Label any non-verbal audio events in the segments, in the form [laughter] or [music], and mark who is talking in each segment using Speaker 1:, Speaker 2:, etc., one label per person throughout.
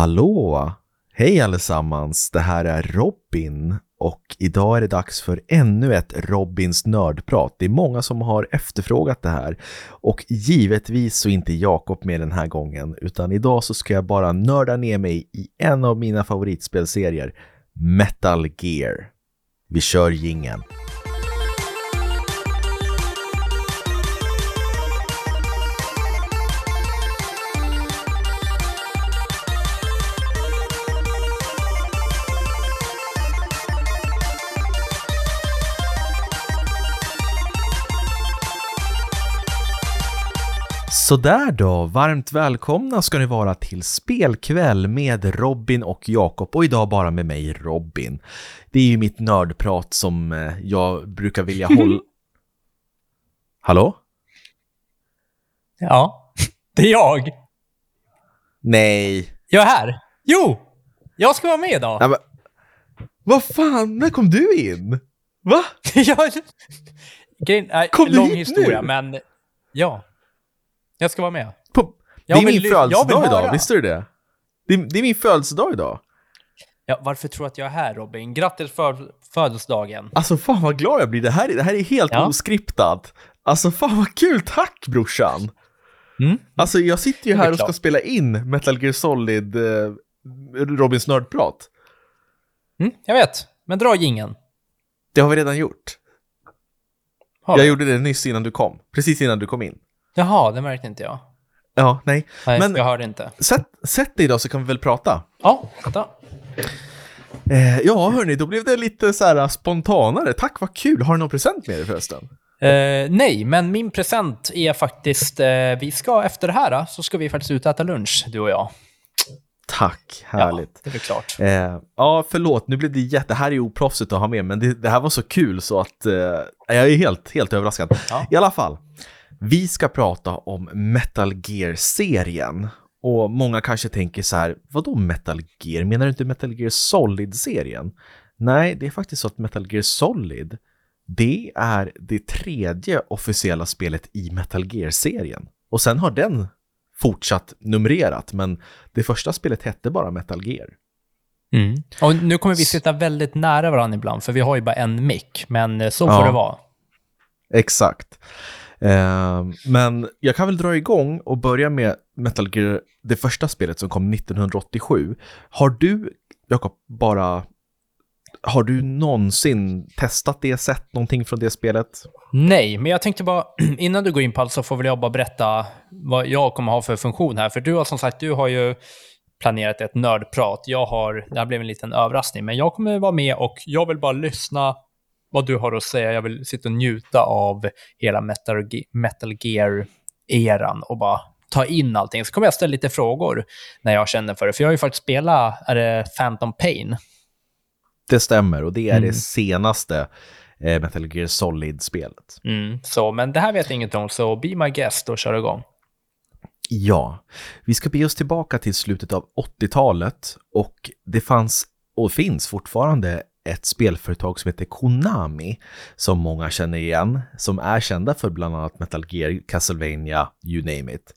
Speaker 1: Hallå! Hej allesammans! Det här är Robin och idag är det dags för ännu ett Robins nördprat. Det är många som har efterfrågat det här och givetvis så inte Jakob med den här gången utan idag så ska jag bara nörda ner mig i en av mina favoritspelserier, Metal Gear. Vi kör gingen. Sådär då, varmt välkomna ska ni vara till spelkväll med Robin och Jakob och idag bara med mig Robin. Det är ju mitt nördprat som eh, jag brukar vilja hålla... [laughs] Hallå?
Speaker 2: Ja, [laughs] det är jag.
Speaker 1: Nej.
Speaker 2: Jag är här. Jo! Jag ska vara med idag.
Speaker 1: Ja, men... Vad fan, när kom du in? Va? [laughs]
Speaker 2: jag... Grejen, äh,
Speaker 1: Kom
Speaker 2: lång historia,
Speaker 1: nu?
Speaker 2: men jag. Jag ska vara med.
Speaker 1: På... Det är min födelsedag idag, visste du det? det? är- Det är min födelsedag idag.
Speaker 2: Ja, varför tror du att jag är här, Robin? Grattis för födelsedagen.
Speaker 1: Alltså fan vad glad jag blir, det här, är- det här är helt
Speaker 2: Ja.
Speaker 1: oskriptat. Alltså fan vad kul, tack brorsan!
Speaker 2: Mm.
Speaker 1: Alltså jag sitter ju här och ska spela in Metal Gear Solid eh, Robins nördprat.
Speaker 2: Mm, jag vet, men dra gingen.
Speaker 1: Det har vi redan gjort.
Speaker 2: Har
Speaker 1: Jag
Speaker 2: vi?
Speaker 1: gjorde det nyss innan du kom, precis innan du kom in.
Speaker 2: Jaha, det märkte inte jag.
Speaker 1: Ja, nej.
Speaker 2: Nej,
Speaker 1: Men-
Speaker 2: jag hörde inte.
Speaker 1: Sätt, sätt dig då så kan vi väl prata.
Speaker 2: Ja, vänta.
Speaker 1: Eh, ja, hörni, då blev det lite så här spontanare. Tack, vad kul. Har du någon present med dig förresten?
Speaker 2: Eh, nej, men min present är faktiskt, eh, vi ska efter det här, så ska vi faktiskt ut och äta lunch, du och jag.
Speaker 1: Tack, härligt.
Speaker 2: Ja, det är klart.
Speaker 1: Eh, ja, förlåt, nu blev det jätte... Det här är ju oproffsigt att ha med, men det, det här var så kul så att eh, jag är helt, helt överraskad.
Speaker 2: Ja.
Speaker 1: I alla fall, vi ska prata om Metal Gear-serien. Och många kanske tänker så här, vadå Metal Gear? Menar du inte Metal Gear Solid-serien? Nej, det är faktiskt så att Metal Gear Solid, det är det tredje officiella spelet i Metal Gear-serien. Och sen har den fortsatt numrerat, men det första spelet hette bara Metal Gear.
Speaker 2: Mm. Och nu kommer vi sitta väldigt nära varandra ibland, för vi har ju bara en mick, men så får
Speaker 1: Ja.
Speaker 2: det vara.
Speaker 1: Exakt. Eh, men jag kan väl dra igång och börja med Metal Gear, det första spelet som kom 1987. Har du, Jakob, bara... Har du någonsin testat det, sett någonting från det spelet?
Speaker 2: Nej, men jag tänkte bara, [clears throat] innan du går in på allt så får väl jag bara berätta vad jag kommer ha för funktion här. För du har som sagt, du har ju planerat ett nördprat. Jag har, det här blev en liten överraskning, men jag kommer vara med och jag vill bara lyssna vad du har att säga. Jag vill sitta och njuta av hela Metal, Ge- Metal Gear-eran och bara ta in allting. Så kommer jag ställa lite frågor när jag känner för det. För jag har ju faktiskt spelat, är det Phantom Pain?
Speaker 1: Det stämmer och det är
Speaker 2: Mm.
Speaker 1: det senaste eh, Metal Gear Solid-spelet.
Speaker 2: Mm, så, men det här vet jag inget om, så be my guest och kör igång.
Speaker 1: Ja, vi ska be oss tillbaka till slutet av 80-talet och det fanns och finns fortfarande ett spelföretag som heter Konami som många känner igen, som är kända för bland annat Metal Gear, Castlevania, you name it.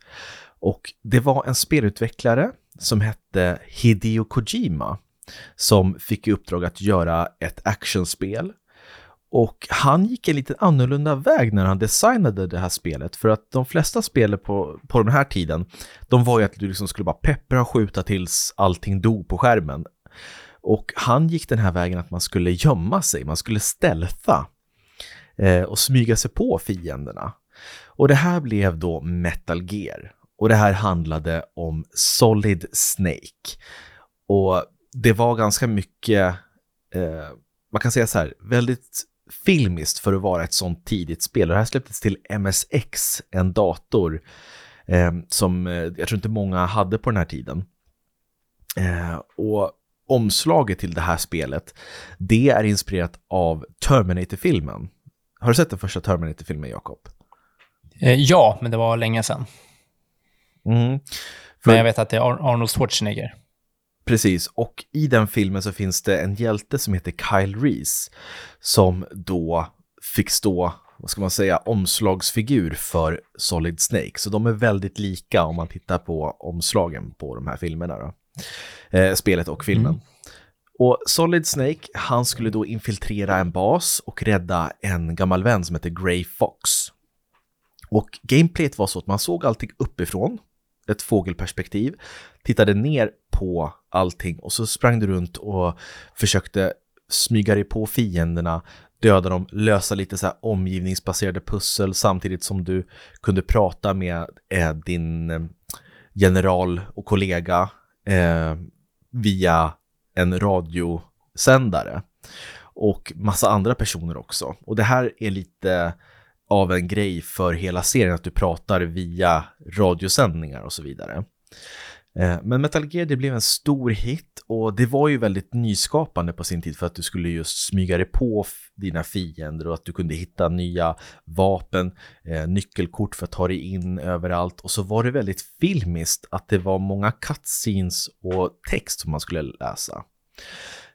Speaker 1: Och det var en spelutvecklare som hette Hideo Kojima som fick i uppdrag att göra ett actionspel och han gick en lite annorlunda väg när han designade det här spelet. För att de flesta spel på, på den här tiden, de var ju att du liksom skulle bara peppra och skjuta tills allting dog på skärmen. Och han gick den här vägen att man skulle gömma sig, man skulle stealtha eh, och smyga sig på fienderna. Och det här blev då Metal Gear. Och det här handlade om Solid Snake. Och det var ganska mycket, eh, man kan säga så här, väldigt filmiskt för att vara ett sånt tidigt spel. Och det här släpptes till MSX, en dator eh, som eh, jag tror inte många hade på den här tiden. Eh, och omslaget till det här spelet, det är inspirerat av Terminator-filmen. Har du sett den första Terminator-filmen, Jakob?
Speaker 2: Eh, ja, men det var länge sedan.
Speaker 1: Mm. För-
Speaker 2: Men jag vet att det är Ar- Arnold Schwarzenegger.
Speaker 1: Precis, och i den filmen så finns det en hjälte som heter Kyle Reese som då fick stå, vad ska man säga, omslagsfigur för Solid Snake. Så de är väldigt lika om man tittar på omslagen på de här filmerna. Då. Eh, spelet och filmen. Mm. Och Solid Snake, han skulle då infiltrera en bas och rädda en gammal vän som heter Grey Fox. Och gameplayet var så att man såg allting uppifrån, ett fågelperspektiv, tittade ner på allting och så sprang du runt och försökte smyga dig på fienderna, döda dem, lösa lite så här omgivningsbaserade pussel samtidigt som du kunde prata med eh, din eh, general och kollega eh, via en radiosändare och massa andra personer också. Och det här är lite av en grej för hela serien att du pratar via radiosändningar och så vidare. Eh, men Metal Gear det blev en stor hit och det var ju väldigt nyskapande på sin tid för att du skulle just smyga dig på dina fiender och att du kunde hitta nya vapen, eh, nyckelkort för att ta dig in överallt och så var det väldigt filmiskt att det var många cutscenes och text som man skulle läsa.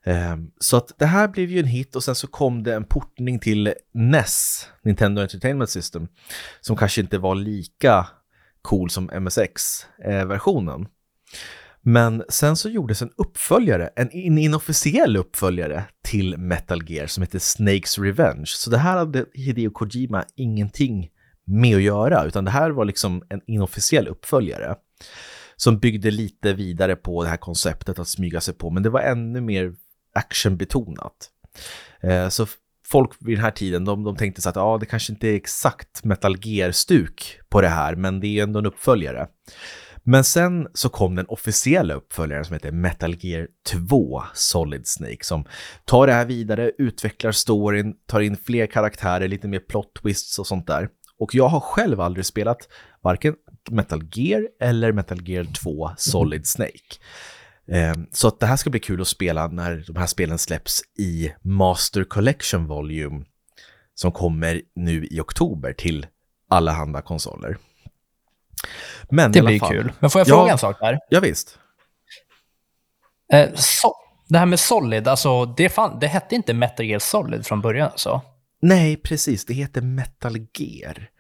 Speaker 1: Eh, så att det här blev ju en hit och sen så kom det en portning till NES, Nintendo Entertainment System, som kanske inte var lika cool som MSX-versionen. Men sen så gjordes en uppföljare, en inofficiell uppföljare till Metal Gear som heter Snakes Revenge. Så det här hade Hideo Kojima ingenting med att göra, utan det här var liksom en inofficiell uppföljare som byggde lite vidare på det här konceptet att smyga sig på, men det var ännu mer actionbetonat. Eh, så folk vid den här tiden, de, de tänkte så att ah, det kanske inte är exakt Metal Gear-stuk på det här, men det är ändå en uppföljare. Men sen så kom den officiella uppföljaren som heter Metal Gear 2 Solid Snake som tar det här vidare, utvecklar storyn, tar in fler karaktärer, lite mer plot twists och sånt där. Och jag har själv aldrig spelat varken Metal Gear eller Metal Gear 2 Solid Snake. Ehm, så att det här ska bli kul att spela när de här spelen släpps i Master Collection Volume som kommer nu i oktober till alla handa konsoler.
Speaker 2: Men det blir fall, kul. Men får jag fråga ja, en sak där?
Speaker 1: Ja, visst.
Speaker 2: Eh, so det här med Solid, alltså det, fan, det hette inte Metal Gear Solid från början alltså?
Speaker 1: Nej, precis. Det heter Metal Gear.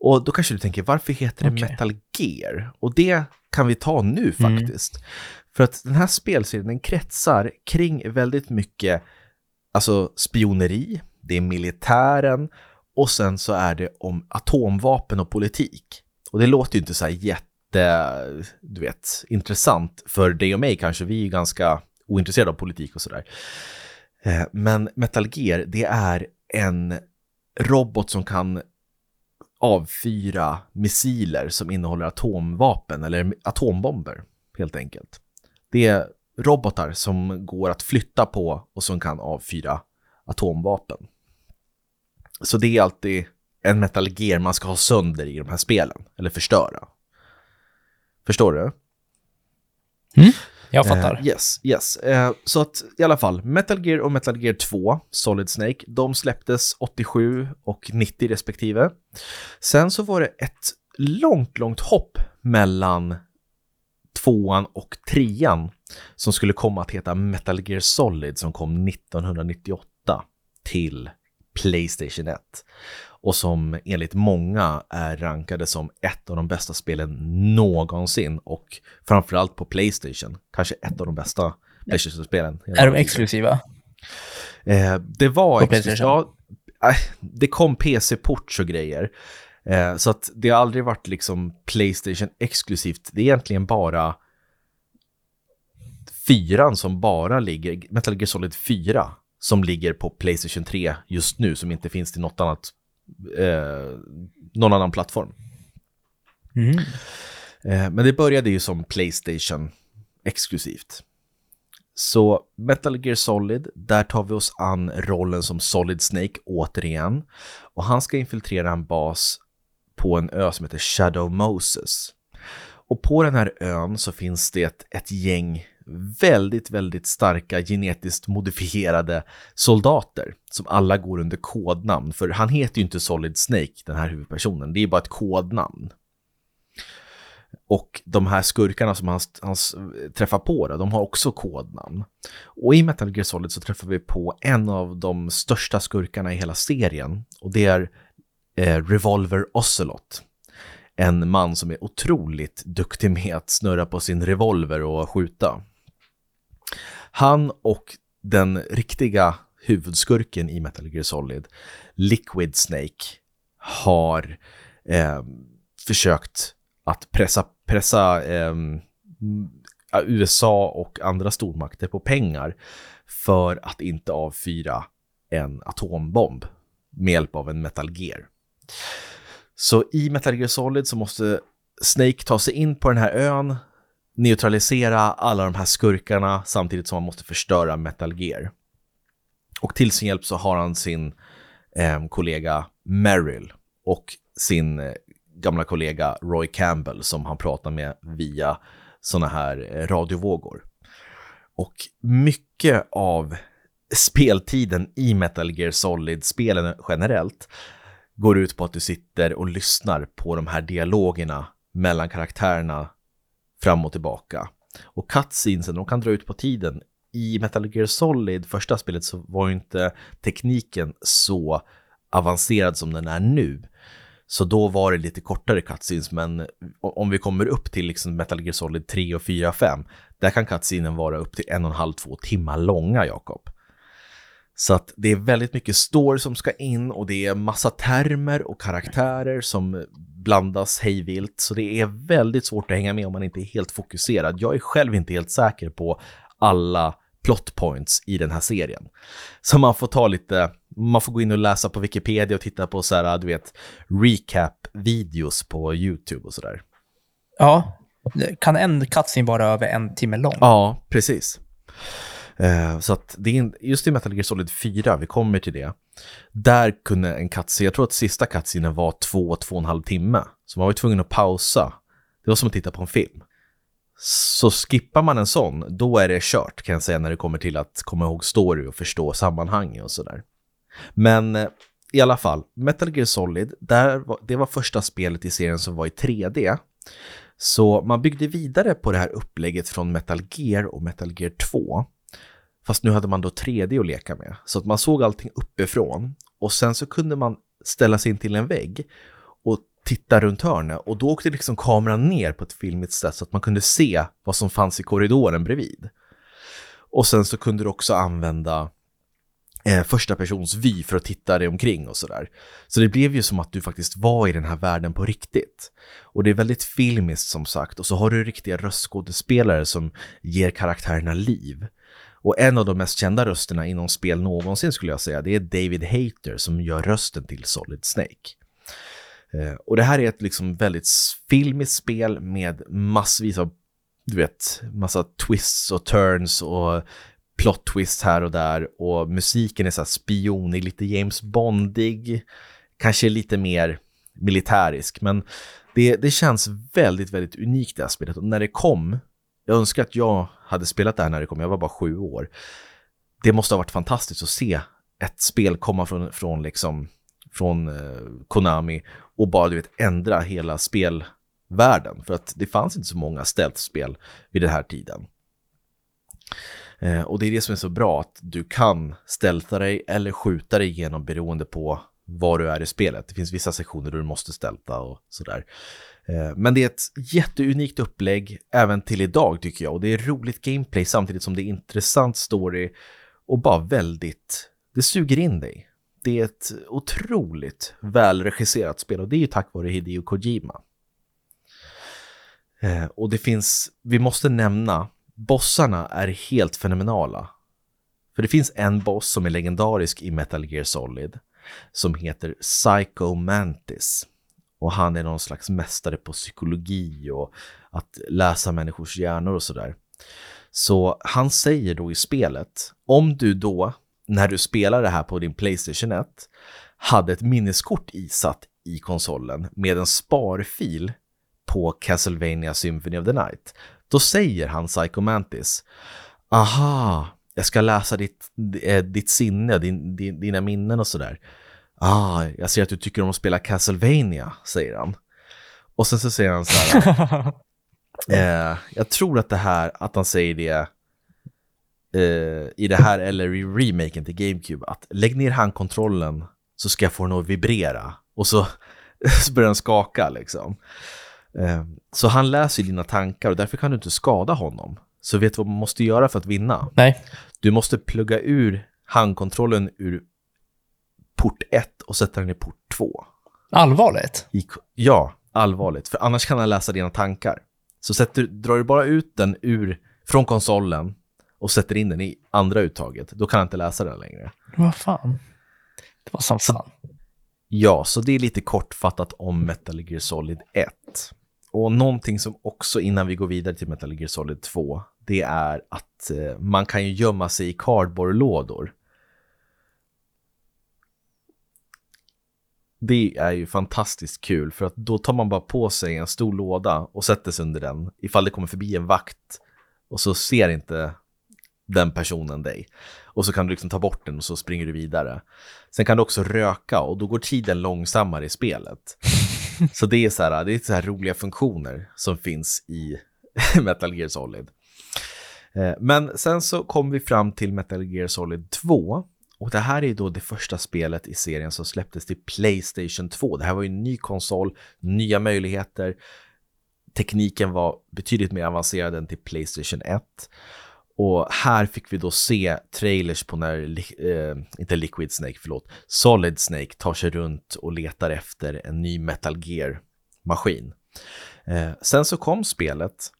Speaker 1: Och då kanske du tänker, varför heter det okay. Metal Gear? Och det kan vi ta nu mm. faktiskt. Mm. För att den här spelserien den kretsar kring väldigt mycket alltså spioneri, det är militären och sen så är det om atomvapen och politik. Och det låter ju inte så här jätte, du vet, intressant för dig och mig kanske. Vi är ju ganska ointresserade av politik och sådär. Eh, men Metal Gear, det är en robot som kan avfyra missiler som innehåller atomvapen eller atombomber helt enkelt. Det är robotar som går att flytta på och som kan avfyra atomvapen. Så det är alltid en Metal Gear man ska ha sönder i de här spelen, eller förstöra. Förstår du?
Speaker 2: Mm, jag fattar.
Speaker 1: Uh, yes, yes. Uh, så att i alla fall, Metal Gear och Metal Gear 2, Solid Snake, de släpptes 87 och 90 respektive. Sen så var det ett långt, långt hopp mellan tvåan och trean som skulle komma att heta Metal Gear Solid som kom 1998 till Playstation 1 och som enligt många är rankade som ett av de bästa spelen någonsin och framförallt på Playstation, kanske ett av de bästa Playstation-spelen.
Speaker 2: Är de exklusiva?
Speaker 1: Eh, det var exklusivt. Ja, äh, det kom PC-ports och grejer. Eh, så att det har aldrig varit liksom Playstation exklusivt. Det är egentligen bara fyran som bara ligger, Metal Gear Solid 4 som ligger på Playstation 3 just nu som inte finns till något annat eh, någon annan plattform. Mm. Eh, men det började ju som Playstation exklusivt. Så Metal Gear Solid, där tar vi oss an rollen som Solid Snake återigen. Och han ska infiltrera en bas på en ö som heter Shadow Moses. Och på den här ön så finns det ett, ett gäng väldigt, väldigt starka genetiskt modifierade soldater som alla går under kodnamn. För han heter ju inte Solid Snake, den här huvudpersonen. Det är bara ett kodnamn. Och de här skurkarna som han, han träffar på, då, de har också kodnamn. Och i Metal Gear Solid så träffar vi på en av de största skurkarna i hela serien. Och det är eh, Revolver Ocelot en man som är otroligt duktig med att snurra på sin revolver och skjuta. Han och den riktiga huvudskurken i Metal Gear Solid, Liquid Snake, har eh, försökt att pressa, pressa eh, USA och andra stormakter på pengar för att inte avfyra en atombomb med hjälp av en Metal Gear. Så i Metal Gear Solid så måste Snake ta sig in på den här ön, neutralisera alla de här skurkarna samtidigt som han måste förstöra Metal Gear. Och till sin hjälp så har han sin eh, kollega Merrill och sin eh, gamla kollega Roy Campbell som han pratar med via sådana här eh, radiovågor. Och mycket av speltiden i Metal Gear Solid-spelen generellt går ut på att du sitter och lyssnar på de här dialogerna mellan karaktärerna fram och tillbaka. Och cutscenesen, de kan dra ut på tiden. I Metal Gear Solid, första spelet, så var ju inte tekniken så avancerad som den är nu. Så då var det lite kortare cutscenes, men om vi kommer upp till liksom Metal Gear Solid 3 och 4 och 5, där kan cutscenen vara upp till en och en halv, två timmar långa, Jakob. Så att det är väldigt mycket story som ska in och det är massa termer och karaktärer som blandas hejvilt. Så det är väldigt svårt att hänga med om man inte är helt fokuserad. Jag är själv inte helt säker på alla plot points i den här serien. Så man får ta lite, man får gå in och läsa på Wikipedia och titta på så här, du vet, recap-videos på YouTube och sådär.
Speaker 2: Ja, kan en cutscene vara över en timme lång?
Speaker 1: Ja, precis. Eh, så att det är just i Metal Gear Solid 4, vi kommer till det, där kunde en cutscene, jag tror att sista cutscenen var två, två och en halv timme. Så man var ju tvungen att pausa. Det var som att titta på en film. Så skippar man en sån, då är det kört kan jag säga när det kommer till att komma ihåg story och förstå sammanhang och sådär. Men eh, i alla fall, Metal Gear Solid, där var, det var första spelet i serien som var i 3D. Så man byggde vidare på det här upplägget från Metal Gear och Metal Gear 2. Fast nu hade man då 3D att leka med. Så att man såg allting uppifrån och sen så kunde man ställa sig in till en vägg och titta runt hörnet och då åkte liksom kameran ner på ett filmigt sätt så att man kunde se vad som fanns i korridoren bredvid. Och sen så kunde du också använda eh, första persons vy för att titta dig omkring och sådär. Så det blev ju som att du faktiskt var i den här världen på riktigt. Och det är väldigt filmiskt som sagt och så har du riktiga röstskådespelare som ger karaktärerna liv. Och en av de mest kända rösterna inom spel någonsin skulle jag säga, det är David Hayter som gör rösten till Solid Snake. Eh, och det här är ett liksom väldigt filmiskt spel med massvis av, du vet, massa twists och turns och plot twists här och där. Och musiken är så här spionig, lite James Bondig, kanske lite mer militärisk, men det, det känns väldigt, väldigt unikt det här spelet. Och när det kom jag önskar att jag hade spelat det här när det kom, jag var bara sju år. Det måste ha varit fantastiskt att se ett spel komma från, från, liksom, från eh, Konami och bara du vet, ändra hela spelvärlden. För att det fanns inte så många stealth-spel vid den här tiden. Eh, och det är det som är så bra, att du kan stealtha dig eller skjuta dig igenom beroende på var du är i spelet. Det finns vissa sektioner där du måste stealtha och sådär. Eh, men det är ett jätteunikt upplägg även till idag tycker jag och det är roligt gameplay samtidigt som det är intressant story och bara väldigt, det suger in dig. Det är ett otroligt välregisserat spel och det är ju tack vare Hideo Kojima. Eh, och det finns, vi måste nämna, bossarna är helt fenomenala. För det finns en boss som är legendarisk i Metal Gear Solid som heter Psycho Mantis. Och han är någon slags mästare på psykologi och att läsa människors hjärnor och sådär. Så han säger då i spelet, om du då, när du spelar det här på din Playstation 1, hade ett minneskort isatt i konsolen med en sparfil på Castlevania Symphony of the Night, då säger han Psycho Mantis, aha, jag ska läsa ditt, eh, ditt sinne, din, din, dina minnen och sådär. Ah, jag ser att du tycker om att spela Castlevania, säger han. Och sen så säger han så här. [laughs] eh, jag tror att det här, att han säger det eh, i det här eller i remaken till GameCube, att lägg ner handkontrollen så ska jag få den att vibrera. Och så, [laughs] så börjar den skaka liksom. Eh, så han läser dina tankar och därför kan du inte skada honom. Så vet du vad man måste göra för att vinna?
Speaker 2: Nej.
Speaker 1: Du måste plugga ur handkontrollen ur port 1 och sätta den i port 2.
Speaker 2: Allvarligt?
Speaker 1: I, ja, allvarligt. För annars kan han läsa dina tankar. Så sätter, drar du bara ut den ur, från konsolen och sätter in den i andra uttaget, då kan han inte läsa den längre.
Speaker 2: Vad fan? Det var som fan.
Speaker 1: Ja, så det är lite kortfattat om Metal Gear Solid 1. Och någonting som också innan vi går vidare till Metal Gear Solid 2, det är att eh, man kan ju gömma sig i cardboardlådor. Det är ju fantastiskt kul för att då tar man bara på sig en stor låda och sätter sig under den ifall det kommer förbi en vakt och så ser inte den personen dig. Och så kan du liksom ta bort den och så springer du vidare. Sen kan du också röka och då går tiden långsammare i spelet. [laughs] Så det är så här, det är så här roliga funktioner som finns i [laughs] Metal Gear Solid. Eh, men sen så kom vi fram till Metal Gear Solid 2 och det här är då det första spelet i serien som släpptes till Playstation 2. Det här var ju en ny konsol, nya möjligheter. Tekniken var betydligt mer avancerad än till Playstation 1. Och här fick vi då se trailers på när, eh, inte Liquid Snake, förlåt, Solid Snake tar sig runt och letar efter en ny Metal Gear-maskin. Eh, sen så kom spelet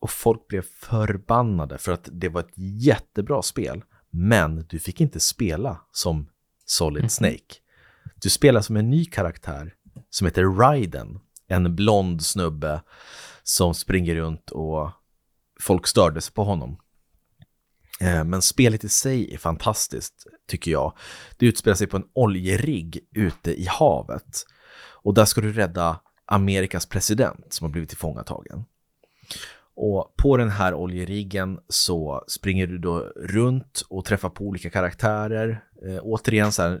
Speaker 1: och folk blev förbannade för att det var ett jättebra spel. Men du fick inte spela som Solid mm. Snake. Du spelar som en ny karaktär som heter Raiden. En blond snubbe som springer runt och folk störde sig på honom. Eh, men spelet i sig är fantastiskt, tycker jag. Det utspelar sig på en oljerigg ute i havet. Och där ska du rädda Amerikas president som har blivit tillfångatagen. Och på den här oljeriggen så springer du då runt och träffar på olika karaktärer. Eh, återigen så här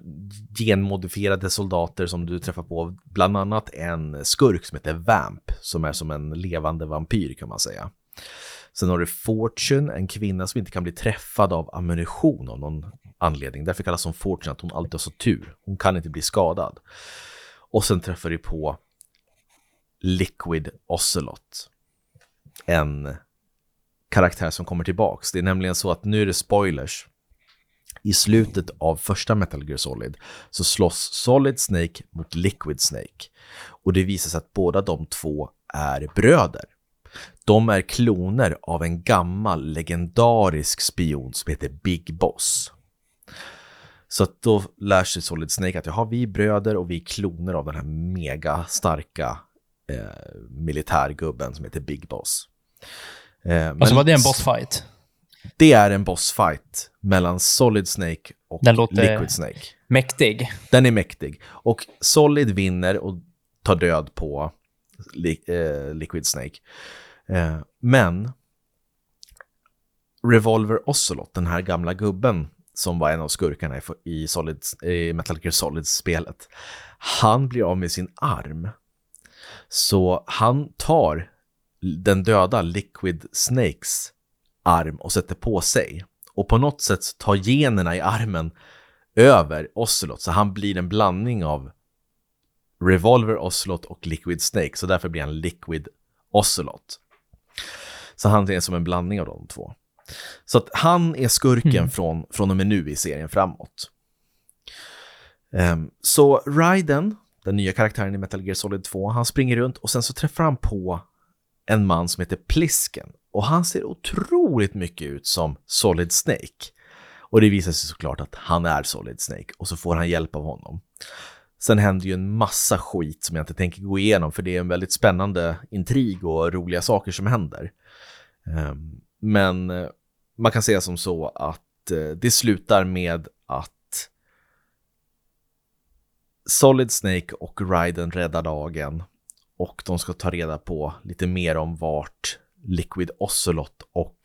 Speaker 1: genmodifierade soldater som du träffar på. Bland annat en skurk som heter Vamp som är som en levande vampyr kan man säga. Sen har du Fortune, en kvinna som inte kan bli träffad av ammunition av någon anledning. Därför kallas hon Fortune, att hon alltid har så tur. Hon kan inte bli skadad. Och sen träffar du på Liquid Ocelot. En karaktär som kommer tillbaks. Det är nämligen så att nu är det spoilers. I slutet av första Metal Gear Solid så slåss Solid Snake mot Liquid Snake. Och det visar sig att båda de två är bröder. De är kloner av en gammal legendarisk spion som heter Big Boss. Så att då lär sig Solid Snake att jaha, vi är bröder och vi är kloner av den här mega starka eh, militärgubben som heter Big Boss.
Speaker 2: Eh, alltså var det en bossfight?
Speaker 1: Det är en bossfight mellan Solid Snake och den låter Liquid Snake.
Speaker 2: Mäktig.
Speaker 1: Den är mäktig. Och Solid vinner och tar död på eh, Liquid Snake. Eh, men Revolver Ocelot, den här gamla gubben som var en av skurkarna i, Solid, i Metal Gear Solid-spelet, han blir av med sin arm. Så han tar den döda Liquid Snakes arm och sätter på sig. Och på något sätt tar generna i armen över Ocelot, så han blir en blandning av Revolver Ocelot och Liquid Snake, så därför blir han Liquid Ocelot. Så han är som en blandning av de två. Så att han är skurken mm. från, från och med nu i serien framåt. Um, så Raiden, den nya karaktären i Metal Gear Solid 2, han springer runt och sen så träffar han på en man som heter Plisken. Och han ser otroligt mycket ut som Solid Snake. Och det visar sig såklart att han är Solid Snake och så får han hjälp av honom. Sen händer ju en massa skit som jag inte tänker gå igenom för det är en väldigt spännande intrig och roliga saker som händer. Ehm, men eh, man kan säga som så att eh, det slutar med att Solid Snake och Raiden räddar dagen och de ska ta reda på lite mer om vart Liquid Ocelot och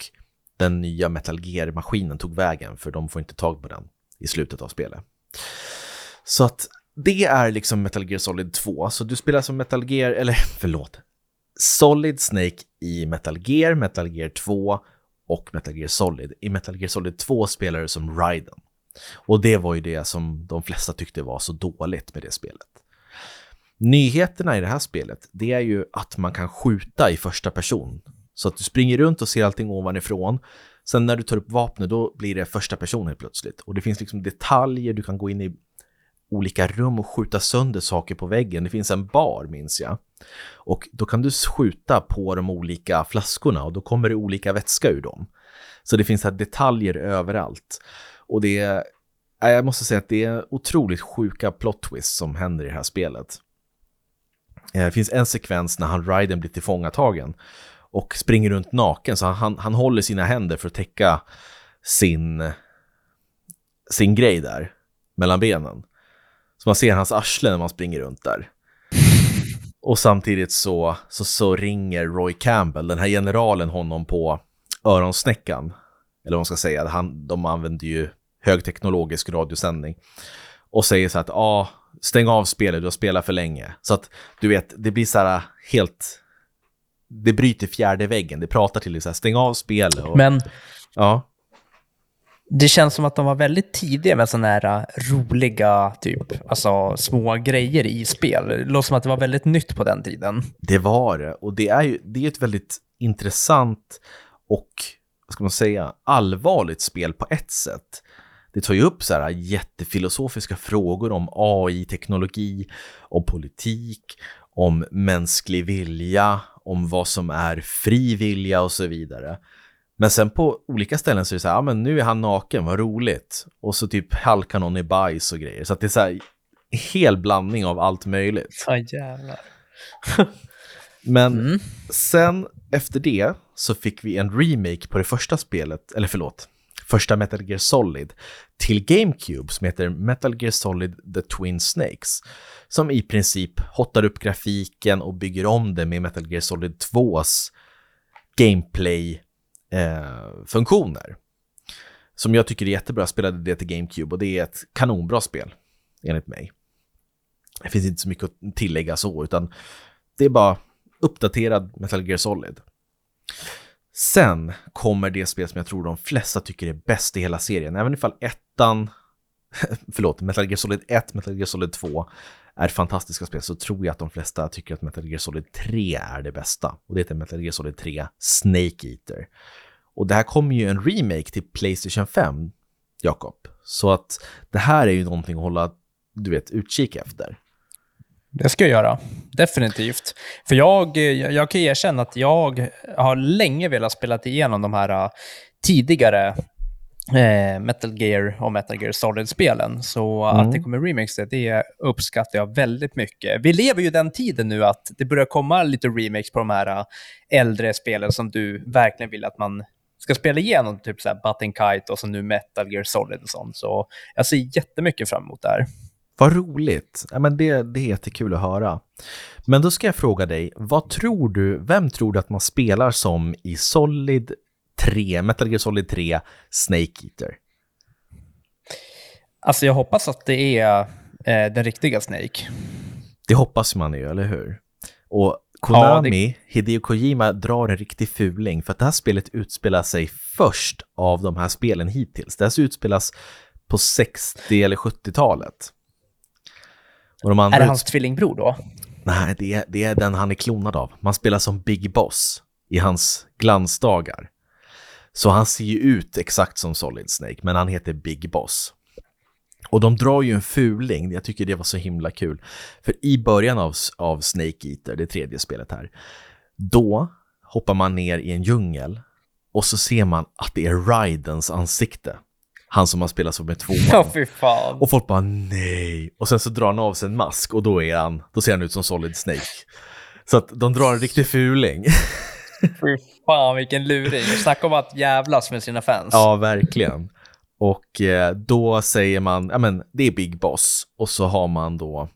Speaker 1: den nya Metal Gear-maskinen tog vägen för de får inte tag på den i slutet av spelet. Så att det är liksom Metal Gear Solid 2, så du spelar som Metal Gear, eller [laughs] förlåt, Solid Snake i Metal Gear, Metal Gear 2 och Metal Gear Solid. I Metal Gear Solid 2 spelar du som Raiden. Och det var ju det som de flesta tyckte var så dåligt med det spelet. Nyheterna i det här spelet, det är ju att man kan skjuta i första person Så att du springer runt och ser allting ovanifrån. Sen när du tar upp vapnet då blir det första person helt plötsligt. Och det finns liksom detaljer, du kan gå in i olika rum och skjuta sönder saker på väggen. Det finns en bar minns jag. Och då kan du skjuta på de olika flaskorna och då kommer det olika vätska ur dem. Så det finns här detaljer överallt. Och det är, jag måste säga att det är otroligt sjuka plot twists som händer i det här spelet. Eh, det finns en sekvens när han Ryden blir tillfångatagen och springer runt naken så han, han håller sina händer för att täcka sin, sin grej där mellan benen. Så man ser hans arsle när man springer runt där. Och samtidigt så, så, så ringer Roy Campbell, den här generalen, honom på öronsnäckan. Eller vad man ska säga, han, de använder ju högteknologisk radiosändning. Och säger så att, ja, ah, stäng av spelet, du har spelat för länge. Så att, du vet, det blir så här helt... Det bryter fjärde väggen, det pratar till dig så här, stäng av spelet. Och,
Speaker 2: Men
Speaker 1: ja.
Speaker 2: det känns som att de var väldigt tidiga med sådana här äh, roliga, typ, alltså små grejer i spel. Det låter som att det var väldigt nytt på den tiden.
Speaker 1: Det var det. Och det är ju det är ett väldigt intressant och, vad ska man säga, allvarligt spel på ett sätt. Det tar ju upp så här jättefilosofiska frågor om AI-teknologi, om politik, om mänsklig vilja, om vad som är fri vilja och så vidare. Men sen på olika ställen så är det så här, ja men nu är han naken, vad roligt. Och så typ halkar någon i bajs och grejer. Så att det är så här, hel blandning av allt möjligt.
Speaker 2: Ja, jävlar. [laughs]
Speaker 1: Men
Speaker 2: Mm.
Speaker 1: sen efter det så fick vi en remake på det första spelet, eller förlåt, första Metal Gear Solid till GameCube som heter Metal Gear Solid The Twin Snakes. Som i princip hottar upp grafiken och bygger om det med Metal Gear Solid 2s gameplay-funktioner. Eh, som jag tycker är jättebra. Jag spelade det till GameCube och det är ett kanonbra spel, enligt mig. Det finns inte så mycket att tillägga så, utan det är bara uppdaterad Metal Gear Solid. Sen kommer det spel som jag tror de flesta tycker är bäst i hela serien. Även ifall ettan, [laughs] förlåt, Metal Gear Solid 1, Metal Gear Solid 2 är fantastiska spel så tror jag att de flesta tycker att Metal Gear Solid 3 är det bästa. Och det heter Metal Gear Solid 3 Snake Eater. Och det här kommer ju en remake till Playstation 5, Jakob. Så att det här är ju någonting att hålla, du vet, utkik efter.
Speaker 2: Det ska jag göra. Definitivt. För jag, jag, jag kan erkänna att jag har länge velat spela igenom de här uh, tidigare eh, Metal Gear och Metal Gear Solid-spelen. Så
Speaker 1: Mm.
Speaker 2: att det kommer remakes, det, det uppskattar jag väldigt mycket. Vi lever ju den tiden nu att det börjar komma lite remakes på de här uh, äldre spelen som du verkligen vill att man ska spela igenom, typ så här Button Kite och så nu Metal Gear Solid och sånt. Så jag ser jättemycket fram emot det här.
Speaker 1: Vad roligt! Ja, men det, det är jättekul att höra. Men då ska jag fråga dig, vad tror du, vem tror du att man spelar som i Solid 3, Metal Gear Solid 3, Snake Eater?
Speaker 2: Alltså jag hoppas att det är eh, den riktiga Snake.
Speaker 1: Det hoppas man ju, eller hur? Och Konami, Hideo Kojima drar en riktig fuling för att det här spelet utspelar sig först av de här spelen hittills. Det här utspelas på 60 eller 70-talet. Och de andra
Speaker 2: Är det hans tvillingbror då?
Speaker 1: Nej, det är, det är den han är klonad av. Man spelar som Big Boss i hans glansdagar. Så han ser ju ut exakt som Solid Snake, men han heter Big Boss. Och de drar ju en fuling, jag tycker det var så himla kul. För i början av, av Snake Eater, det tredje spelet här, då hoppar man ner i en djungel och så ser man att det är Raidens ansikte. Han som har spelat som med tvåan. [laughs]
Speaker 2: Ja, fy fan.
Speaker 1: Och folk bara nej. Och sen så drar han av sig en mask och då är han, då ser han ut som Solid Snake. Så att de drar en riktig fuling. [laughs]
Speaker 2: Fy fan vilken luring. Snacka om att jävlas med sina fans.
Speaker 1: ja, verkligen. Och eh, då säger man, ja men det är Big Boss. Och så har man då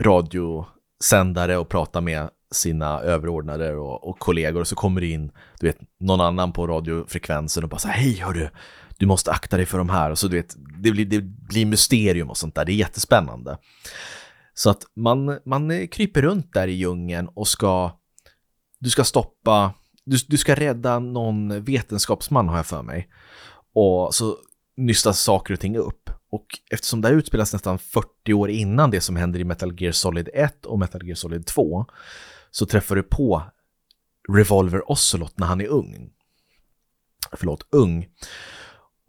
Speaker 1: radiosändare och pratar med sina överordnade och, och kollegor och så kommer det in, du vet, någon annan på radiofrekvensen och bara så här, hej hörru, du måste akta dig för de här och så du vet, det blir, det blir mysterium och sånt där, det är jättespännande. Så att man, man kryper runt där i djungeln och ska, du ska stoppa, du, du ska rädda någon vetenskapsman har jag för mig. Och så nystas saker och ting upp. Och eftersom det här utspelas nästan 40 år innan det som händer i Metal Gear Solid 1 och Metal Gear Solid 2 så träffar du på Revolver Ocelot när han är ung. Förlåt, ung.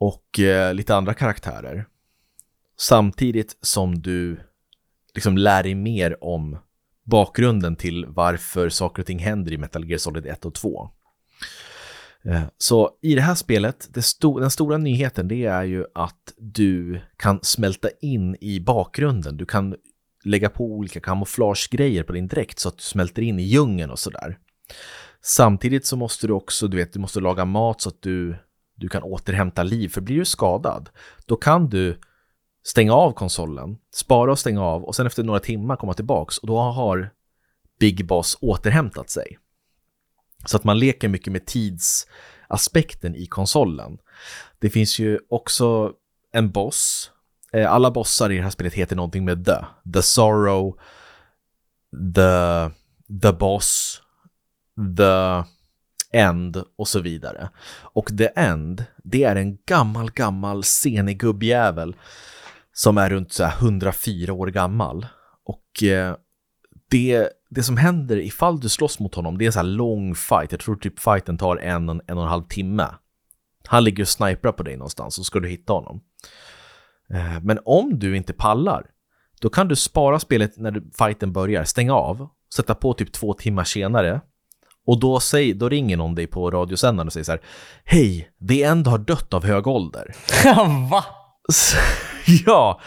Speaker 1: Och eh, lite andra karaktärer. Samtidigt som du liksom lär dig mer om bakgrunden till varför saker och ting händer i Metal Gear Solid 1 och 2. Eh, så i det här spelet, det sto den stora nyheten det är ju att du kan smälta in i bakgrunden. Du kan lägga på olika kamouflagegrejer på din dräkt så att du smälter in i djungeln och sådär. Samtidigt så måste du också, du vet, du måste laga mat så att du, du kan återhämta liv. För blir du skadad, då kan du stänga av konsolen, spara och stänga av och sen efter några timmar komma tillbaks och då har Big Boss återhämtat sig. Så att man leker mycket med tidsaspekten i konsolen. Det finns ju också en boss. Eh, alla bossar i det här spelet heter någonting med the. The Sorrow, The, the Boss, The End och så vidare. Och The End, det är en gammal, gammal senig gubbjävel som är runt så 104 år gammal. Och eh, det, det som händer ifall du slåss mot honom, det är en så här lång fight. Jag tror typ fighten tar en, en och en halv timme. Han ligger och sniprar på dig någonstans så ska du hitta honom. Eh, men om du inte pallar, då kan du spara spelet när fighten börjar, stänga av, sätta på typ två timmar senare och då, säg, då ringer någon dig på radiosändaren och säger så här Hej, det End har dött av hög ålder. [laughs]
Speaker 2: Va? [laughs]
Speaker 1: ja!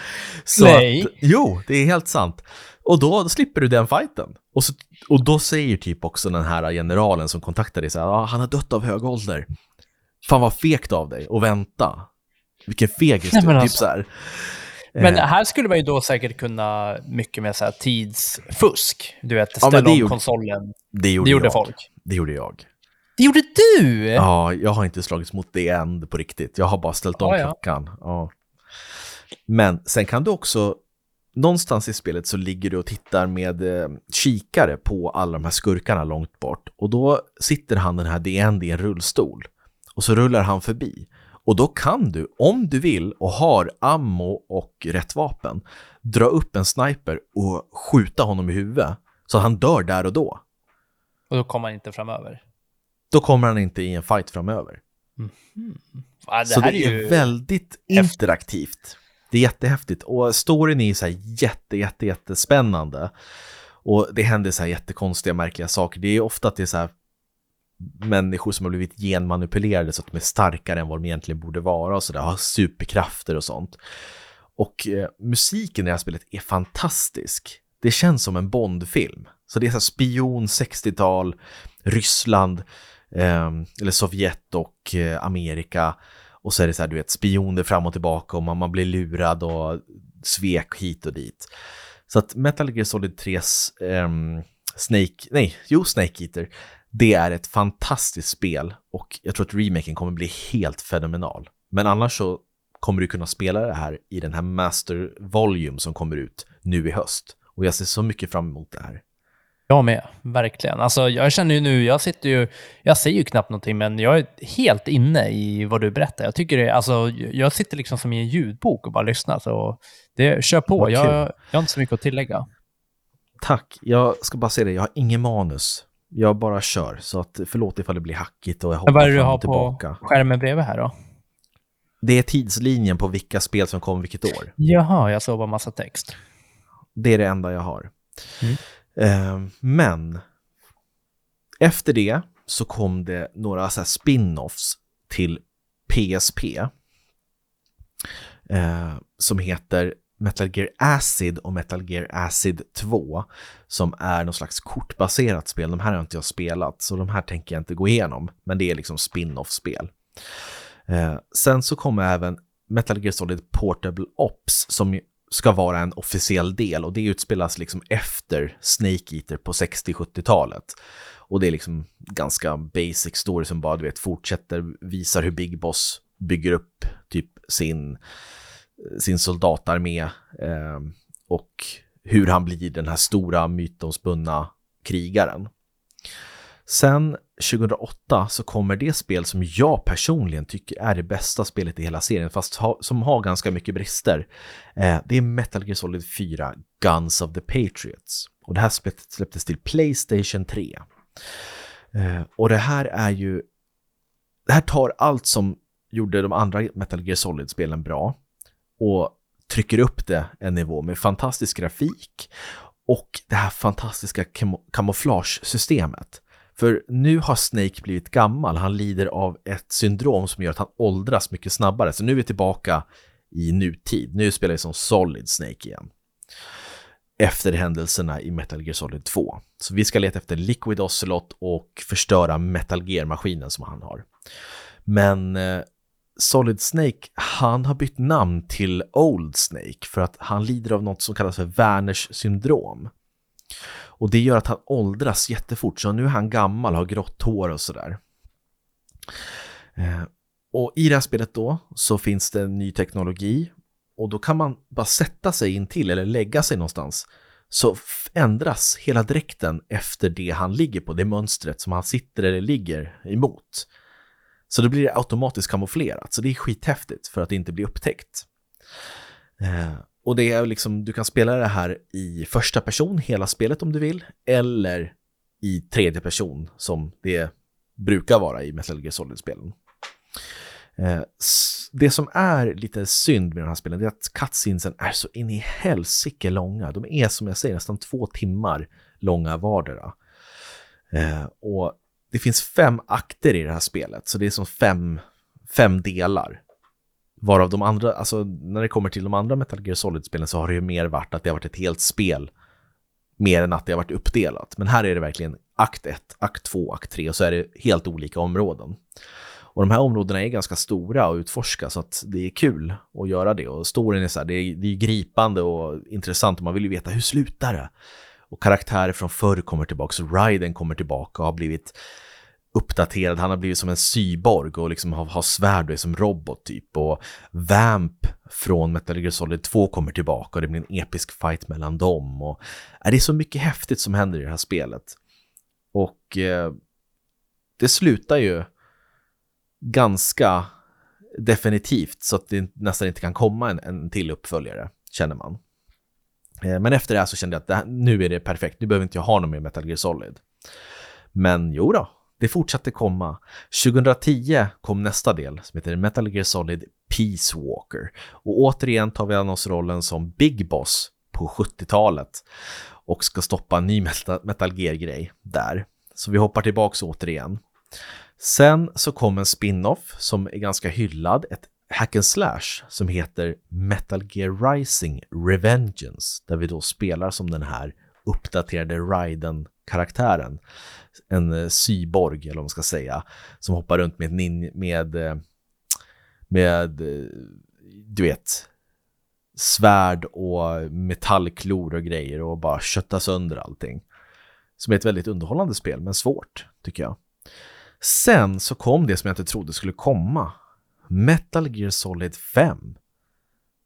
Speaker 1: Så
Speaker 2: Nej.
Speaker 1: Att, jo, det är helt sant. Och då, då slipper du den fighten. Och, så, och då säger typ också den här generalen som kontaktar dig så här, ah, han har dött av hög ålder. Fan vad fegt av dig att vänta. Vilken fegis du. Typ alltså. så här.
Speaker 2: Men eh. här skulle man ju då säkert kunna mycket med så här tidsfusk. Du vet, ställa ja, om gjorde, konsolen.
Speaker 1: Det gjorde,
Speaker 2: det gjorde folk.
Speaker 1: Det gjorde jag.
Speaker 2: Det gjorde du?
Speaker 1: Ja, jag har inte slagits mot det än på riktigt. Jag har bara ställt om ja, klockan. Ja. Men sen kan du också, någonstans i spelet så ligger du och tittar med eh, kikare på alla de här skurkarna långt bort. Och då sitter han den här DN i en rullstol. Och så rullar han förbi. Och då kan du, om du vill och har ammo och rätt vapen, dra upp en sniper och skjuta honom i huvudet så att han dör där och då.
Speaker 2: Och då kommer han inte framöver?
Speaker 1: Då kommer han inte i en fight framöver.
Speaker 2: Mm. Ja, det
Speaker 1: så det är, är väldigt interaktivt. Det är jättehäftigt och storyn är så här jätte, jätte, jättespännande. Och det händer så här jättekonstiga, märkliga saker. Det är ofta att det är så här människor som har blivit genmanipulerade så att de är starkare än vad de egentligen borde vara och sådär, har superkrafter och sånt. Och eh, musiken i det här spelet är fantastisk. Det känns som en Bondfilm. Så det är så spion 60-tal, Ryssland, eh, eller Sovjet och eh, Amerika. Och så är det så här, du vet, spioner fram och tillbaka och man, man blir lurad och svek hit och dit. Så att Metal Gear Solid 3s eh, Snake, nej, jo, Snake Eater det är ett fantastiskt spel och jag tror att remaken kommer bli helt fenomenal. Men annars så kommer du kunna spela det här i den här Master Volume som kommer ut nu i höst. Och jag ser så mycket fram emot det här.
Speaker 2: Jag med, verkligen. Alltså, jag känner ju nu, jag sitter ju, jag säger ju knappt någonting, men jag är helt inne i vad du berättar. Jag tycker det, alltså, jag sitter liksom som i en ljudbok och bara lyssnar. Så det, kör på, jag, jag har inte så mycket att tillägga.
Speaker 1: Tack, jag ska bara säga det, jag har ingen manus. Jag bara kör, så att förlåt ifall det blir hackigt och jag hoppar
Speaker 2: Vad är det du har tillbaka. på skärmen bredvid här då?
Speaker 1: Det är tidslinjen på vilka spel som kommer vilket år.
Speaker 2: Jaha, jag såg bara massa text.
Speaker 1: Det är det enda jag har. Mm. Eh, men efter det så kom det några så spin-offs till PSP eh, som heter Metal Gear Acid och Metal Gear Acid 2 som är någon slags kortbaserat spel. De här har inte jag spelat så de här tänker jag inte gå igenom, men det är liksom spin-off-spel. Eh, sen så kommer även Metal Gear Solid Portable Ops som ska vara en officiell del och det utspelas liksom efter Snake Eater på 60-70-talet. Och det är liksom ganska basic story som bara du vet fortsätter, visar hur Big Boss bygger upp typ sin sin soldatarmé eh, och hur han blir den här stora mytomspunna krigaren. Sen 2008 så kommer det spel som jag personligen tycker är det bästa spelet i hela serien, fast ha, som har ganska mycket brister. Eh, det är Metal Gear Solid 4 Guns of the Patriots. Och det här spelet släpptes till Playstation 3. Eh, och det här är ju, det här tar allt som gjorde de andra Metal Gear Solid-spelen bra och trycker upp det en nivå med fantastisk grafik och det här fantastiska kam kamouflagesystemet. För nu har Snake blivit gammal, han lider av ett syndrom som gör att han åldras mycket snabbare. Så nu är vi tillbaka i nutid, nu spelar vi som Solid Snake igen. Efter händelserna i Metal Gear Solid 2. Så vi ska leta efter Liquid Ocelot och förstöra Metal Gear-maskinen som han har. Men eh, Solid Snake, han har bytt namn till Old Snake för att han lider av något som kallas för Werners syndrom. Och det gör att han åldras jättefort, så nu är han gammal, har grått hår och sådär. Eh, och i det här spelet då så finns det ny teknologi och då kan man bara sätta sig in till eller lägga sig någonstans så ändras hela dräkten efter det han ligger på, det mönstret som han sitter eller ligger emot. Så då blir det automatiskt kamouflerat, så det är skithäftigt för att det inte blir upptäckt. Eh, och det är liksom, du kan spela det här i första person hela spelet om du vill, eller i tredje person som det brukar vara i Metal Gear Solid-spelen. Eh, det som är lite synd med de här spelen är att cutscenesen är så in i helsike långa. De är som jag säger nästan två timmar långa vardera. Eh, och det finns fem akter i det här spelet, så det är som fem, fem delar. Varav de andra, alltså när det kommer till de andra Metal Gear Solid-spelen så har det ju mer varit att det har varit ett helt spel. Mer än att det har varit uppdelat. Men här är det verkligen akt 1, akt 2, akt 3 och så är det helt olika områden. Och de här områdena är ganska stora att utforska så att det är kul att göra det. Och storyn är så här, det är, det är gripande och intressant och man vill ju veta hur slutar det? Och karaktärer från förr kommer tillbaka, så Ryden kommer tillbaka och har blivit uppdaterad, han har blivit som en cyborg och liksom har, har svärd och är som robot typ. Och Vamp från Metal Gear Solid 2 kommer tillbaka och det blir en episk fight mellan dem. Och, är det är så mycket häftigt som händer i det här spelet. Och eh, det slutar ju ganska definitivt så att det nästan inte kan komma en, en till uppföljare, känner man. Eh, men efter det här så kände jag att här, nu är det perfekt, nu behöver inte jag ha någon mer Metal Gear Solid. Men jo då, det fortsatte komma. 2010 kom nästa del som heter Metal Gear Solid Peace Walker. Och återigen tar vi an oss rollen som Big Boss på 70-talet och ska stoppa en ny Metal Gear-grej där. Så vi hoppar tillbaks återigen. Sen så kom en spin-off som är ganska hyllad, ett hack and slash som heter Metal Gear Rising Revengeance, där vi då spelar som den här uppdaterade Raiden-karaktären. En eh, cyborg, eller vad man ska säga, som hoppar runt med, nin med, eh, med, eh, du vet, svärd och metallklor och grejer och bara kötta sönder allting. Som är ett väldigt underhållande spel, men svårt, tycker jag. Sen så kom det som jag inte trodde skulle komma. Metal Gear Solid 5.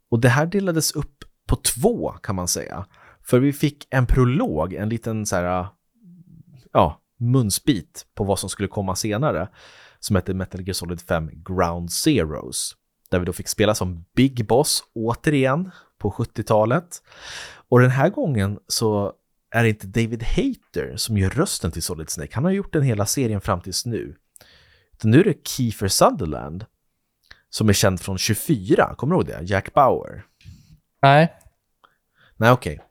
Speaker 1: Och det här delades upp på två kan man säga. För vi fick en prolog, en liten så här, ja, munsbit på vad som skulle komma senare. Som hette Metal Gear Solid 5 Ground Zeroes. Där vi då fick spela som Big Boss återigen på 70-talet. Och den här gången så är det inte David Hayter som gör rösten till Solid Snake. Han har gjort den hela serien fram tills nu. Utan nu är det Kiefer Sutherland som är känd från 24. Kommer du ihåg det? Jack Bauer.
Speaker 2: Nej.
Speaker 1: Nej, okej. Okay.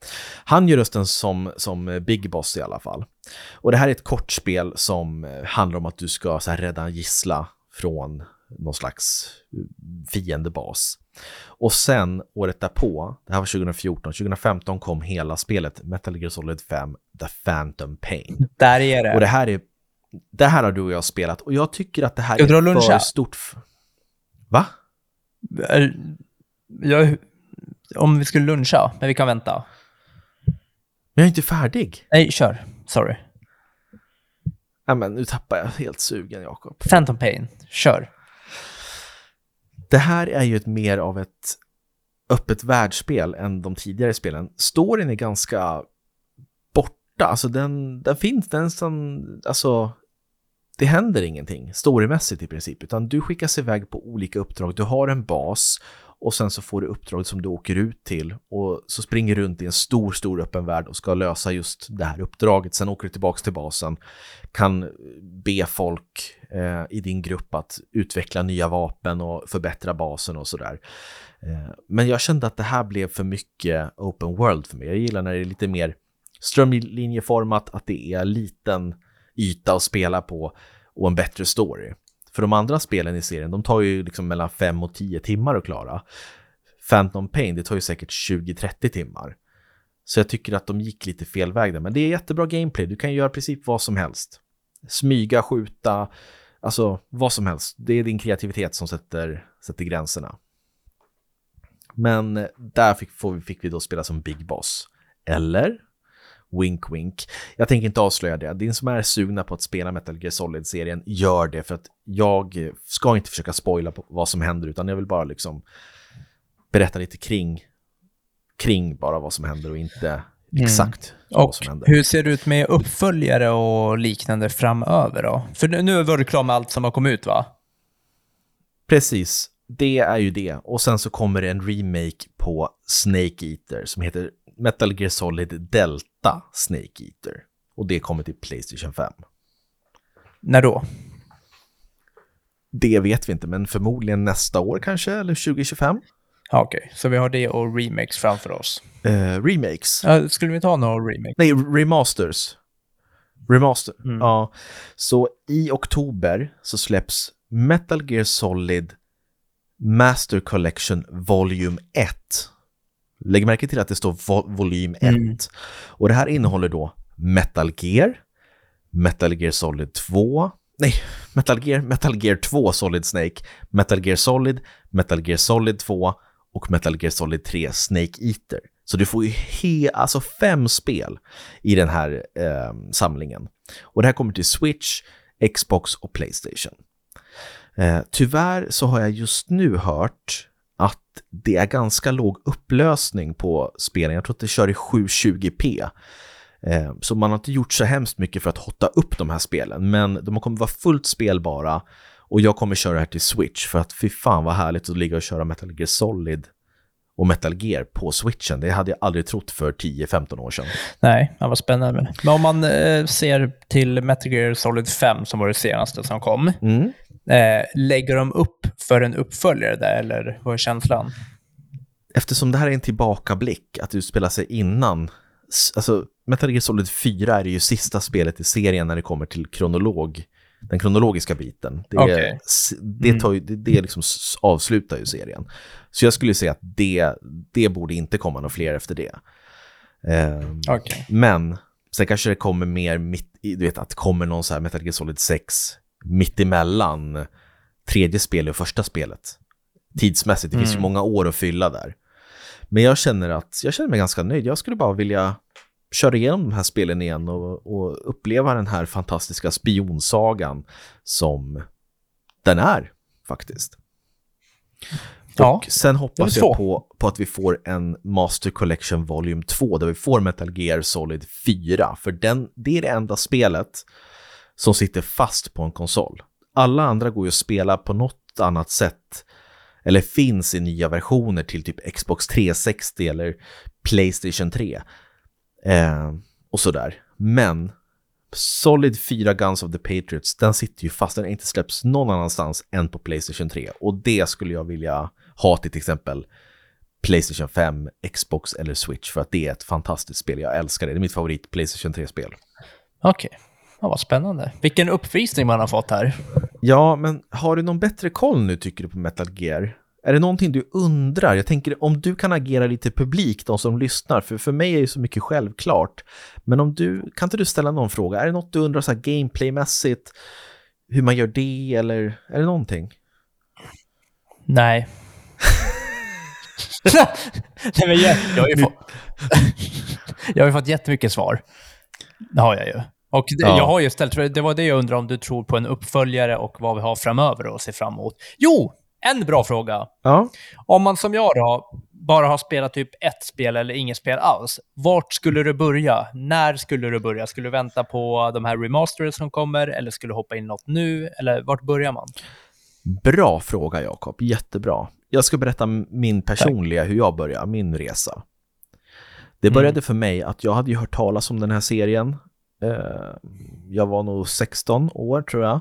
Speaker 1: Han gör rösten som, som Big Boss i alla fall. Och det här är ett kortspel som handlar om att du ska så här, rädda en gissla från någon slags fiendebas. Och sen året därpå, det här var 2014, 2015 kom hela spelet Metal Gear Solid 5 The Phantom Pain.
Speaker 2: Där är det.
Speaker 1: Och det här är det här har du och jag spelat och jag tycker att det här jag är för stort. Va?
Speaker 2: Jag, om vi skulle luncha, men vi kan vänta.
Speaker 1: Men jag är inte färdig.
Speaker 2: Nej, kör. Sorry.
Speaker 1: Ja, men nu tappar jag helt sugen, Jakob.
Speaker 2: Phantom Pain, kör.
Speaker 1: Det här är ju ett mer av ett öppet världsspel än de tidigare spelen. Storyn är ganska borta, alltså den, den finns, den som, alltså det händer ingenting storymässigt i princip, utan du skickas iväg på olika uppdrag. Du har en bas och sen så får du uppdraget som du åker ut till och så springer du runt i en stor, stor öppen värld och ska lösa just det här uppdraget. Sen åker du tillbaks till basen, kan be folk eh, i din grupp att utveckla nya vapen och förbättra basen och sådär. Eh, men jag kände att det här blev för mycket open world för mig. Jag gillar när det är lite mer strömlinjeformat, att det är liten yta att spela på och en bättre story. För de andra spelen i serien, de tar ju liksom mellan 5 och 10 timmar att klara. Phantom Pain, det tar ju säkert 20-30 timmar. Så jag tycker att de gick lite fel väg där. Men det är jättebra gameplay, du kan göra i princip vad som helst. Smyga, skjuta, alltså vad som helst. Det är din kreativitet som sätter, sätter gränserna. Men där fick, fick vi då spela som Big Boss. Eller? Wink wink. Jag tänker inte avslöja det. Din som är sugna på att spela Metal Gear Solid-serien, gör det för att jag ska inte försöka spoila vad som händer utan jag vill bara liksom berätta lite kring, kring bara vad som händer och inte mm. exakt
Speaker 2: mm.
Speaker 1: vad som händer.
Speaker 2: Hur ser det ut med uppföljare och liknande framöver då? För nu var du klar med allt som har kommit ut va?
Speaker 1: Precis, det är ju det. Och sen så kommer det en remake på Snake Eater som heter Metal Gear Solid Delta Snake Eater. Och det kommer till Playstation 5.
Speaker 2: När då?
Speaker 1: Det vet vi inte, men förmodligen nästa år kanske, eller 2025.
Speaker 2: Okej, okay. så vi har det och remakes framför oss.
Speaker 1: Uh, remakes?
Speaker 2: Ja, skulle vi ta några remakes?
Speaker 1: Nej, remasters. Remaster, mm. ja. Så i oktober så släpps Metal Gear Solid Master Collection Volume 1 Lägg märke till att det står vo volym 1. Mm. Och det här innehåller då Metal Gear, Metal Gear Solid 2, nej, Metal Gear, Metal Gear 2 Solid Snake, Metal Gear Solid, Metal Gear Solid 2 och Metal Gear Solid 3 Snake Eater. Så du får ju he alltså fem spel i den här eh, samlingen. Och det här kommer till Switch, Xbox och Playstation. Eh, tyvärr så har jag just nu hört det är ganska låg upplösning på spelen. Jag tror att det kör i 720p. Eh, så man har inte gjort så hemskt mycket för att hotta upp de här spelen, men de kommer vara fullt spelbara och jag kommer köra det här till Switch för att fy fan vad härligt att ligga och köra Metal Gear Solid och Metal Gear på switchen. Det hade jag aldrig trott för 10-15 år sedan.
Speaker 2: Nej, det var spännande. Men om man eh, ser till Metal Gear Solid 5 som var det senaste som kom. Mm. Eh, lägger de upp för en uppföljare där, eller vad är känslan?
Speaker 1: Eftersom det här är en tillbakablick, att utspela sig innan, alltså Metal Gear Solid 4 är ju sista spelet i serien när det kommer till kronolog, den kronologiska biten. Det, okay. det, mm. tar ju, det, det liksom avslutar ju serien. Så jag skulle säga att det, det borde inte komma några fler efter det. Eh, okay. Men sen kanske det kommer mer mitt i, du vet att det kommer någon så här Metal Gear Solid 6 mittemellan tredje spelet och första spelet. Tidsmässigt, det finns ju mm. många år att fylla där. Men jag känner att jag känner mig ganska nöjd. Jag skulle bara vilja köra igenom de här spelen igen och, och uppleva den här fantastiska spionsagan som den är faktiskt. Ja, och sen hoppas jag på, på att vi får en Master Collection Volume 2 där vi får Metal Gear Solid 4. För den, det är det enda spelet som sitter fast på en konsol. Alla andra går ju att spela på något annat sätt eller finns i nya versioner till typ Xbox 360 eller Playstation 3 eh, och sådär. Men Solid 4 Guns of the Patriots, den sitter ju fast, den har inte släppts någon annanstans än på Playstation 3 och det skulle jag vilja ha till till exempel Playstation 5, Xbox eller Switch för att det är ett fantastiskt spel. Jag älskar det. Det är mitt favorit Playstation 3-spel.
Speaker 2: Okej. Okay. Ja, vad spännande. Vilken uppvisning man har fått här.
Speaker 1: Ja, men har du någon bättre koll nu tycker du på Metal Gear? Är det någonting du undrar? Jag tänker om du kan agera lite publikt, de som lyssnar, för för mig är det så mycket självklart. Men om du, kan inte du ställa någon fråga? Är det något du undrar så här gameplaymässigt? Hur man gör det eller är det någonting?
Speaker 2: Nej. [laughs] Nej men jag, jag, har ju fått, [laughs] jag har ju fått jättemycket svar. Det har jag ju. Och det, ja. jag har ju ställt, det var det jag undrar om du tror på en uppföljare och vad vi har framöver att se fram emot. Jo, en bra fråga.
Speaker 1: Ja.
Speaker 2: Om man som jag då bara har spelat typ ett spel eller inget spel alls, vart skulle du börja? När skulle du börja? Skulle du vänta på de här remasters som kommer eller skulle du hoppa in något nu? Eller vart börjar man?
Speaker 1: Bra fråga Jakob, jättebra. Jag ska berätta min personliga, hur jag började, min resa. Det började mm. för mig att jag hade ju hört talas om den här serien. Eh, jag var nog 16 år tror jag.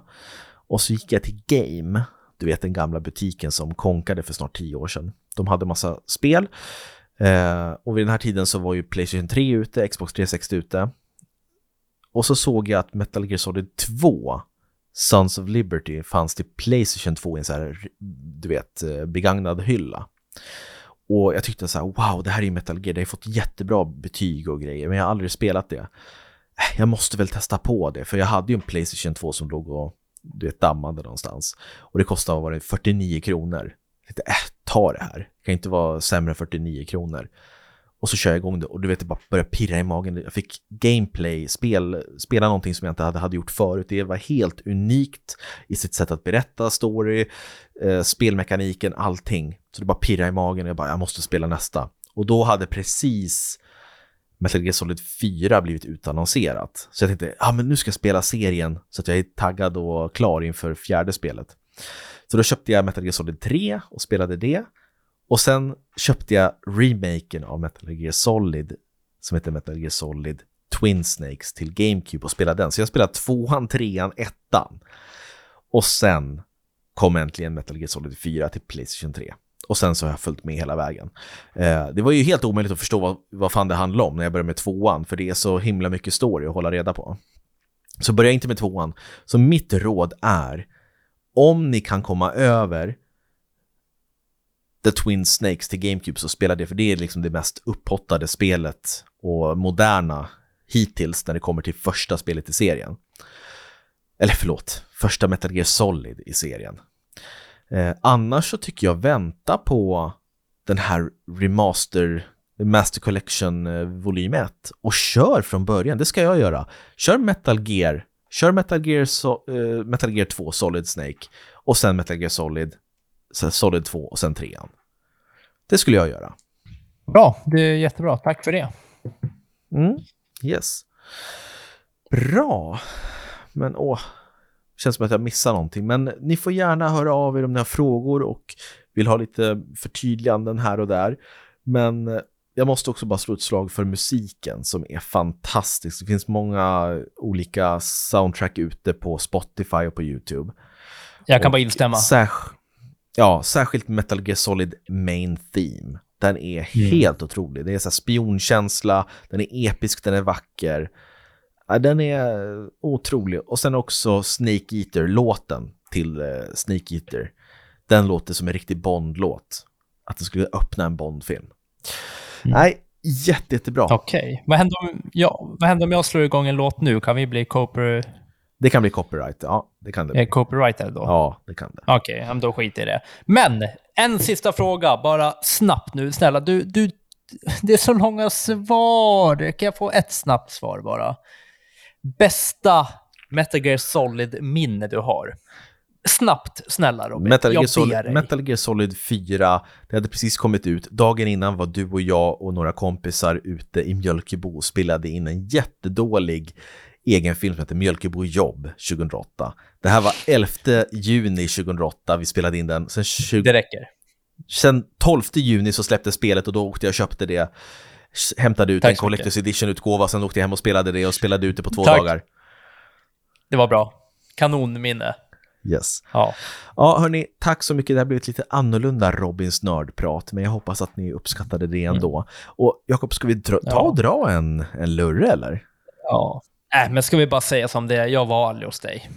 Speaker 1: Och så gick jag till Game, du vet den gamla butiken som konkade för snart 10 år sedan. De hade massa spel. Eh, och vid den här tiden så var ju Playstation 3 ute, Xbox 360 ute. Och så såg jag att Metal Gear Solid 2 Sons of Liberty fanns till Playstation 2 i en så här, du vet, eh, begagnad hylla. Och jag tyckte så här, wow, det här är ju Metal Gear, det har fått jättebra betyg och grejer, men jag har aldrig spelat det. Jag måste väl testa på det, för jag hade ju en Playstation 2 som låg och du vet, dammade någonstans. Och det kostade, var det 49 kronor. Jag tänkte, äh, ta det här. Det kan inte vara sämre än 49 kronor. Och så kör jag igång det och du vet, det bara börjar pirra i magen. Jag fick gameplay, spel, spela någonting som jag inte hade, hade gjort förut. Det var helt unikt i sitt sätt att berätta story, eh, spelmekaniken, allting. Så det bara pirra i magen och jag bara, jag måste spela nästa. Och då hade precis Metal Gear Solid 4 blivit utannonserat. Så jag tänkte, ja ah, men nu ska jag spela serien så att jag är taggad och klar inför fjärde spelet. Så då köpte jag Metal Gear Solid 3 och spelade det. Och sen köpte jag remaken av Metal Gear Solid som heter Metal Gear Solid Twin Snakes till GameCube och spelade den. Så jag spelade tvåan, trean, ettan. Och sen kom äntligen Metal Gear Solid 4 till Playstation 3. Och sen så har jag följt med hela vägen. Eh, det var ju helt omöjligt att förstå vad, vad fan det handlade om när jag började med tvåan, för det är så himla mycket story att hålla reda på. Så börja inte med tvåan. Så mitt råd är, om ni kan komma över The Twin Snakes till GameCube så spela det, för det är liksom det mest upphottade spelet och moderna hittills när det kommer till första spelet i serien. Eller förlåt, första Metal Gear Solid i serien. Eh, annars så tycker jag vänta på den här remaster Master Collection eh, volym 1 och kör från början, det ska jag göra. Kör Metal Gear, kör Metal Gear, so eh, Metal Gear 2 Solid Snake och sen Metal Gear Solid Solid 2 och sen 3 Det skulle jag göra.
Speaker 2: Bra, det är jättebra. Tack för det.
Speaker 1: Mm, yes. Bra. Men åh, känns som att jag missar någonting. Men ni får gärna höra av er om ni har frågor och vill ha lite förtydliganden här och där. Men eh, jag måste också bara slå ett slag för musiken som är fantastisk. Det finns många olika soundtrack ute på Spotify och på YouTube.
Speaker 2: Jag kan och bara instämma.
Speaker 1: Särsk ja, särskilt Metal Gear Solid Main Theme. Den är mm. helt otrolig. Det är så spionkänsla, den är episk, den är vacker. Ja, den är otrolig. Och sen också Snake Eater-låten till uh, Snake Eater. Den låter som en riktig Bond-låt. Att den skulle öppna en Bond-film. Mm. Nej, jätte, jättebra.
Speaker 2: Okej. Okay. Vad, händer om, ja, vad händer om jag slår igång en låt nu? Kan vi bli cooper...
Speaker 1: Det kan bli copyright, ja. Det kan det
Speaker 2: bli. copyright då?
Speaker 1: Ja, det kan det.
Speaker 2: Okej, okay, då skiter i det. Men, en sista fråga, bara snabbt nu. Snälla, du, du, det är så långa svar. Kan jag få ett snabbt svar bara? Bästa Metal Gear Solid-minne du har? Snabbt, snälla Robin.
Speaker 1: Metal Gear, Solid, Metal Gear Solid 4, det hade precis kommit ut. Dagen innan var du och jag och några kompisar ute i Mjölkebo och spelade in en jättedålig egen film som heter Mjölkebo jobb 2008. Det här var 11 juni 2008, vi spelade in den. Sen 20...
Speaker 2: Det räcker.
Speaker 1: Sen 12 juni så släpptes spelet och då åkte jag och köpte det hämtade ut Tack en Collectors Edition-utgåva, sen åkte jag hem och spelade det och spelade ut det på två Tack. dagar.
Speaker 2: Det var bra. Kanonminne.
Speaker 1: Yes.
Speaker 2: Ja.
Speaker 1: Ja, hörni, tack så mycket. Det har blivit lite annorlunda Robins nördprat, men jag hoppas att ni uppskattade det ändå. Mm. Och Jakob, ska vi dra, ta och dra en, en lurre eller?
Speaker 2: Ja. Äh, men ska vi bara säga som det är, jag var aldrig hos dig.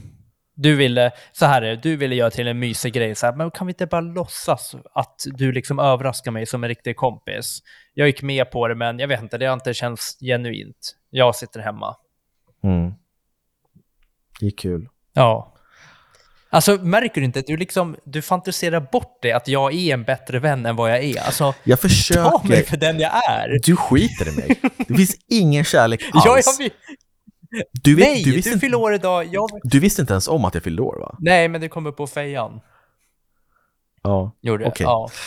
Speaker 2: Du ville, så här är det, du ville göra till en mysig grej, så här, men kan vi inte bara låtsas att du liksom överraskar mig som en riktig kompis? Jag gick med på det, men jag vet inte, det har inte känts genuint. Jag sitter hemma.
Speaker 1: Mm. Det är kul.
Speaker 2: Ja. Alltså, märker du inte du liksom, du fantiserar bort det, att jag är en bättre vän än vad jag är? Alltså,
Speaker 1: jag försöker. Ta
Speaker 2: mig för den jag är.
Speaker 1: Du skiter i mig. Det finns ingen kärlek [laughs] alls. Ja,
Speaker 2: jag, du vet, Nej, du, visste du fyller år idag. Jag...
Speaker 1: Du visste inte ens om att jag fyllde år va?
Speaker 2: Nej, men det kommer på fejan.
Speaker 1: Ja,
Speaker 2: Gjorde okay. Ja. [laughs]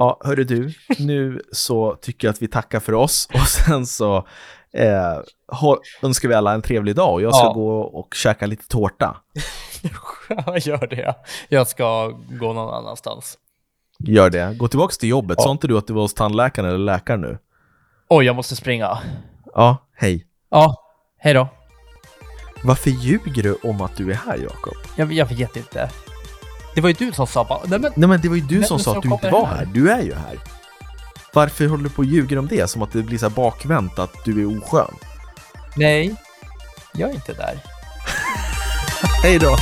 Speaker 1: Ja, hörru du, nu så tycker jag att vi tackar för oss och [laughs] sen så eh, önskar vi alla en trevlig dag och jag ska ja. gå och käka lite tårta. [laughs]
Speaker 2: Gör det. Jag ska gå någon annanstans.
Speaker 1: Gör det. Gå tillbaka till jobbet.
Speaker 2: Ja.
Speaker 1: Sa inte du att du var hos tandläkaren eller läkaren nu?
Speaker 2: Oj, jag måste springa.
Speaker 1: Ja, hej.
Speaker 2: Ja, hej då.
Speaker 1: Varför ljuger du om att du är här, Jakob?
Speaker 2: Jag, jag vet inte. Det var ju du som sa bara, nej men,
Speaker 1: Nej men det var ju du som sa att du inte var
Speaker 2: här.
Speaker 1: här. Du är ju här. Varför håller du på och ljuger om det? Som att det blir så här bakvänt att du är oskön.
Speaker 2: nej. Jag är inte där. [laughs]
Speaker 1: Hej då!